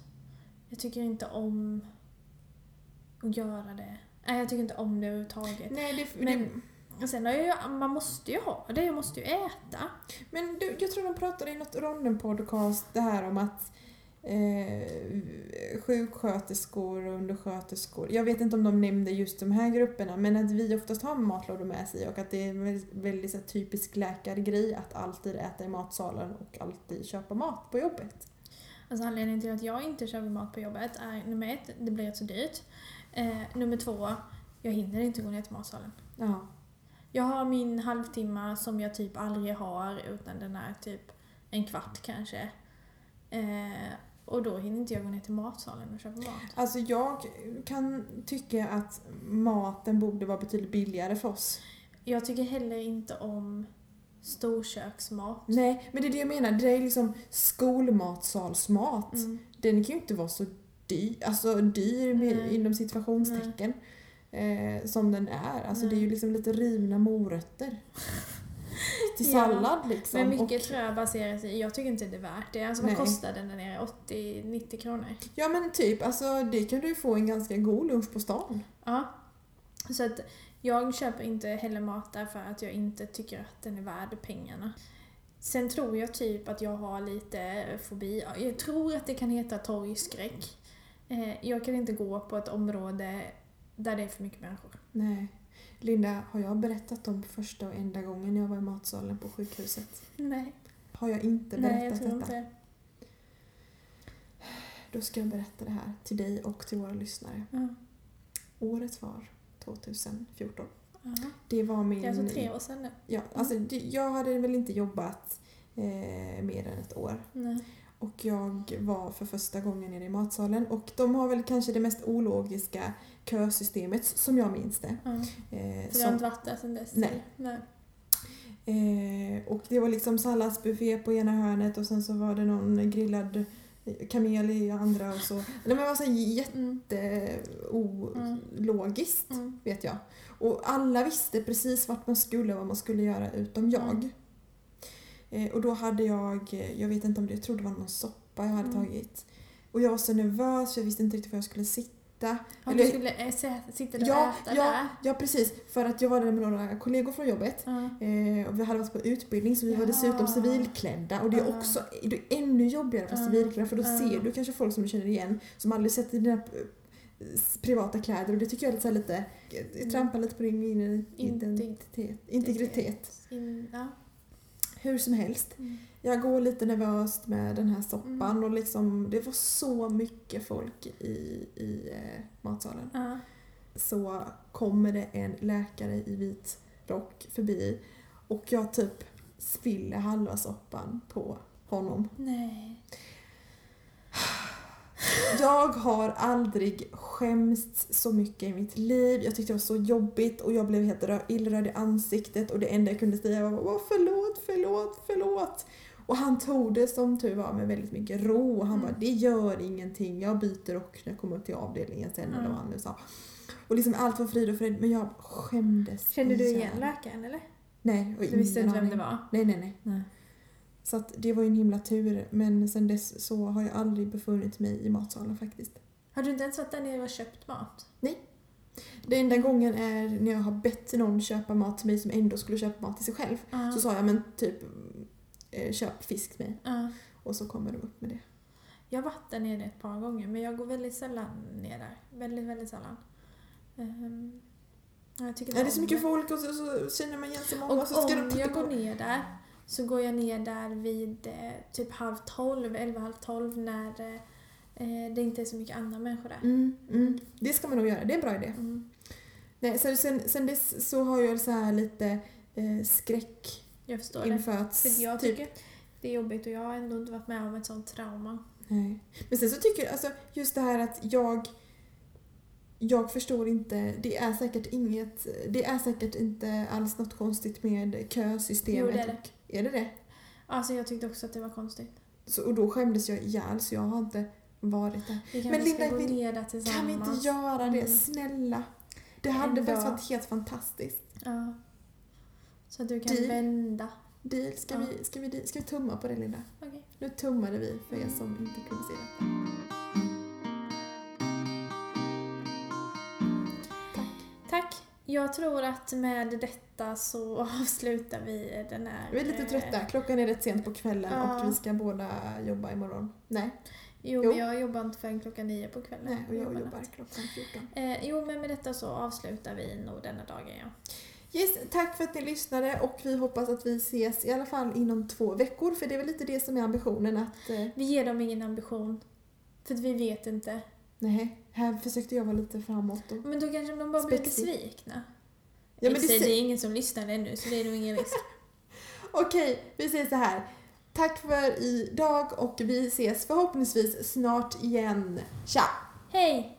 S1: Jag tycker inte om att göra det. Nej, jag tycker inte om det överhuvudtaget.
S2: Nej, det,
S1: Men-
S2: det,
S1: Och sen har jag ju, man måste ju ha det, jag måste ju äta.
S2: men du, jag tror de pratade i något Ronden-podcast det här om att eh, sjuksköterskor och undersköterskor, jag vet inte om de nämnde just de här grupperna, men att vi oftast har matlådor med sig och att det är en väldigt, så här, typisk läkargrej att alltid äta i matsalen och alltid köpa mat på jobbet.
S1: Alltså anledningen till att jag inte köper mat på jobbet är nummer ett, det blir så dyrt. Eh, nummer två, jag hinner inte gå ner till matsalen.
S2: Ja.
S1: Jag har min halvtimme som jag typ aldrig har utan den är typ en kvart kanske. Eh, och då hinner inte jag gå ner till matsalen och köpa mat.
S2: Alltså jag kan tycka att maten borde vara betydligt billigare för oss.
S1: Jag tycker heller inte om storköksmat.
S2: Nej, men det är det jag menar. Det är liksom skolmatsalsmat.
S1: Mm.
S2: Den kan ju inte vara så dyr, alltså dyr med, inom situationstecken. Eh, som den är. Alltså det är ju liksom lite rivna morötter. Till
S1: Ja,
S2: sallad liksom.
S1: Men mycket
S2: och,
S1: tror jag baserar sig jag tycker inte det är värt det. Alltså vad kostar den där nere? 80-90 kronor?
S2: ja men typ, alltså det kan du ju få en ganska god lunch på stan.
S1: Ja. Så att jag köper inte heller mat därför att jag inte tycker att den är värd pengarna. Sen tror jag typ att jag har lite fobi. Jag tror att det kan heta torgskräck. Eh, Jag kan inte gå på ett område där det är för mycket människor.
S2: Nej. Linda, har jag berättat om första och enda gången jag var i matsalen på sjukhuset?
S1: Nej,
S2: Har jag inte berättat
S1: Nej jag tror
S2: detta?
S1: inte
S2: Då ska jag berätta det här till dig och till våra lyssnare.
S1: ja.
S2: Året var 2014.
S1: Ja.
S2: Det var min...
S1: Det är alltså tre år sedan nu.
S2: Ja, alltså jag hade väl inte jobbat eh, mer än ett år.
S1: Nej.
S2: Och jag var för första gången nere i matsalen och de har väl kanske det mest ologiska kösystemet som jag minns det.
S1: Ja.
S2: Eh,
S1: du
S2: som-
S1: har inte varit där sedan dess?
S2: Nej.
S1: Nej.
S2: Eh, och det var liksom salladsbuffé på ena hörnet och sen så var det någon grillad kamel i andra och så. Nej men det var så
S1: Mm.
S2: jätteologiskt
S1: Mm.
S2: vet jag. Och alla visste precis vart man skulle och vad man skulle göra utom jag.
S1: Mm.
S2: Eh, och då hade jag, jag vet inte om det, jag tror det var någon soppa jag hade
S1: Mm.
S2: tagit. Och jag var så nervös för jag visste inte riktigt var jag skulle sitta.
S1: Ja,
S2: Eller-
S1: du skulle äh, sitta där och
S2: Ja,
S1: äta
S2: ja,
S1: där?
S2: ja precis. För att jag var där med några kollegor från jobbet. Eh, och vi hade varit på utbildning så vi var
S1: Ja.
S2: dessutom civilklädda och det är också det är ännu jobbigare för civilklädda för då ser du kanske folk som du känner igen som aldrig sett dina eh, privata kläder och det tycker jag är lite, lite jag trampar lite på din inre identitet, integritet.
S1: In, ja.
S2: Hur som helst.
S1: Mm.
S2: Jag går lite nervöst med den här soppan och liksom det var så mycket folk i, i eh, matsalen.
S1: Ja.
S2: så kommer det en läkare i vit rock förbi och jag typ spiller halva soppan på honom.
S1: Nej.
S2: Jag har aldrig skämts så mycket i mitt liv. Jag tyckte det var så jobbigt och jag blev helt rö- illröd i ansiktet och det enda jag kunde säga var "Åh, förlåt, förlåt, förlåt. Och han tog det som tur var med väldigt mycket ro och han
S1: Mm.
S2: bara det gör ingenting, jag byter rock när jag kommer upp till avdelningen sen eller
S1: Mm.
S2: vad han nu sa. Och liksom allt var frid och fröjd men jag skämdes
S1: Kände du igen läkaren eller?
S2: Nej, och
S1: Du visste inte vem det var?
S2: Nej, nej, nej.
S1: Nej.
S2: Så att det var ju en himla tur men sen dess så har jag aldrig befunnit mig i matsalen faktiskt.
S1: Har du inte ens varit där nere och köpt mat?
S2: Den enda gången är när jag har bett någon köpa mat till mig som ändå skulle köpa mat till sig själv.
S1: Ja.
S2: Så sa jag men typ eh, köp fisk till mig.
S1: Ja.
S2: Och så kommer de upp med det.
S1: Jag har varit där nere ett par gånger men jag går väldigt sällan ner där. Väldigt, väldigt sällan. Ja, jag tycker
S2: Ja, det är så mycket folk och så, så känner man igen så många
S1: Och
S2: och så ska
S1: om
S2: de
S1: jag går ner där så går jag ner där vid eh, typ halv tolv, elva, halv tolv när eh, det inte är så mycket andra människor där.
S2: Mm, mm. Det ska man nog göra, det är en bra idé.
S1: Mm.
S2: Nej, sen, sen, sen dess så har jag så här lite eh, skräck
S1: Jag förstår det.
S2: inför att
S1: För jag
S2: typ
S1: tycker det är jobbigt och jag har ändå inte varit med om ett sånt trauma.
S2: Nej. Men sen så tycker jag, alltså just det här att jag jag förstår inte, det är säkert inget, det är säkert inte alls något konstigt med kösystemet.
S1: Jo, det är det.
S2: Är det det?
S1: Alltså jag tyckte också att det var konstigt.
S2: Så, och då skämdes jag ihjäl så jag har inte varit där. Men Linda, vi-. Kan vi inte göra det?
S1: Mm.
S2: Snälla. Det hade
S1: Ändå.
S2: faktiskt varit helt fantastiskt.
S1: Ja. Så att du kan
S2: Deal.
S1: vända.
S2: Deal, ska,
S1: Ja.
S2: vi, ska, vi, ska vi tumma på det Linda?
S1: Okej.
S2: Nu tummade vi för er som inte kunde se det.
S1: Jag tror att med detta så avslutar vi den här...
S2: Vi är lite
S1: eh,
S2: trötta. Klockan är rätt sent på kvällen
S1: Ja.
S2: och vi ska båda jobba imorgon. Nej,
S1: Jo,
S2: Jo.
S1: men jag jobbar inte förrän klockan nio på kvällen.
S2: nej och jag
S1: jobbar
S2: jobbar klockan 14.
S1: Eh, jo, men med detta så avslutar vi nog denna dagen, ja.
S2: Yes, tack för att ni lyssnade och vi hoppas att vi ses i alla fall inom två veckor för det är väl lite det som är ambitionen att eh,
S1: Vi ger dem ingen ambition. För att vi vet inte.
S2: Nej, här försökte jag vara lite framåt och
S1: Men då kanske de bara blir
S2: Spexigt.
S1: besvikna.
S2: Ja, men
S1: det,
S2: det
S1: är ingen som lyssnar ännu, så det är nog ingen risk.
S2: Okej, vi säger så här. Tack för idag och vi ses förhoppningsvis snart igen. Tja!
S1: Hej!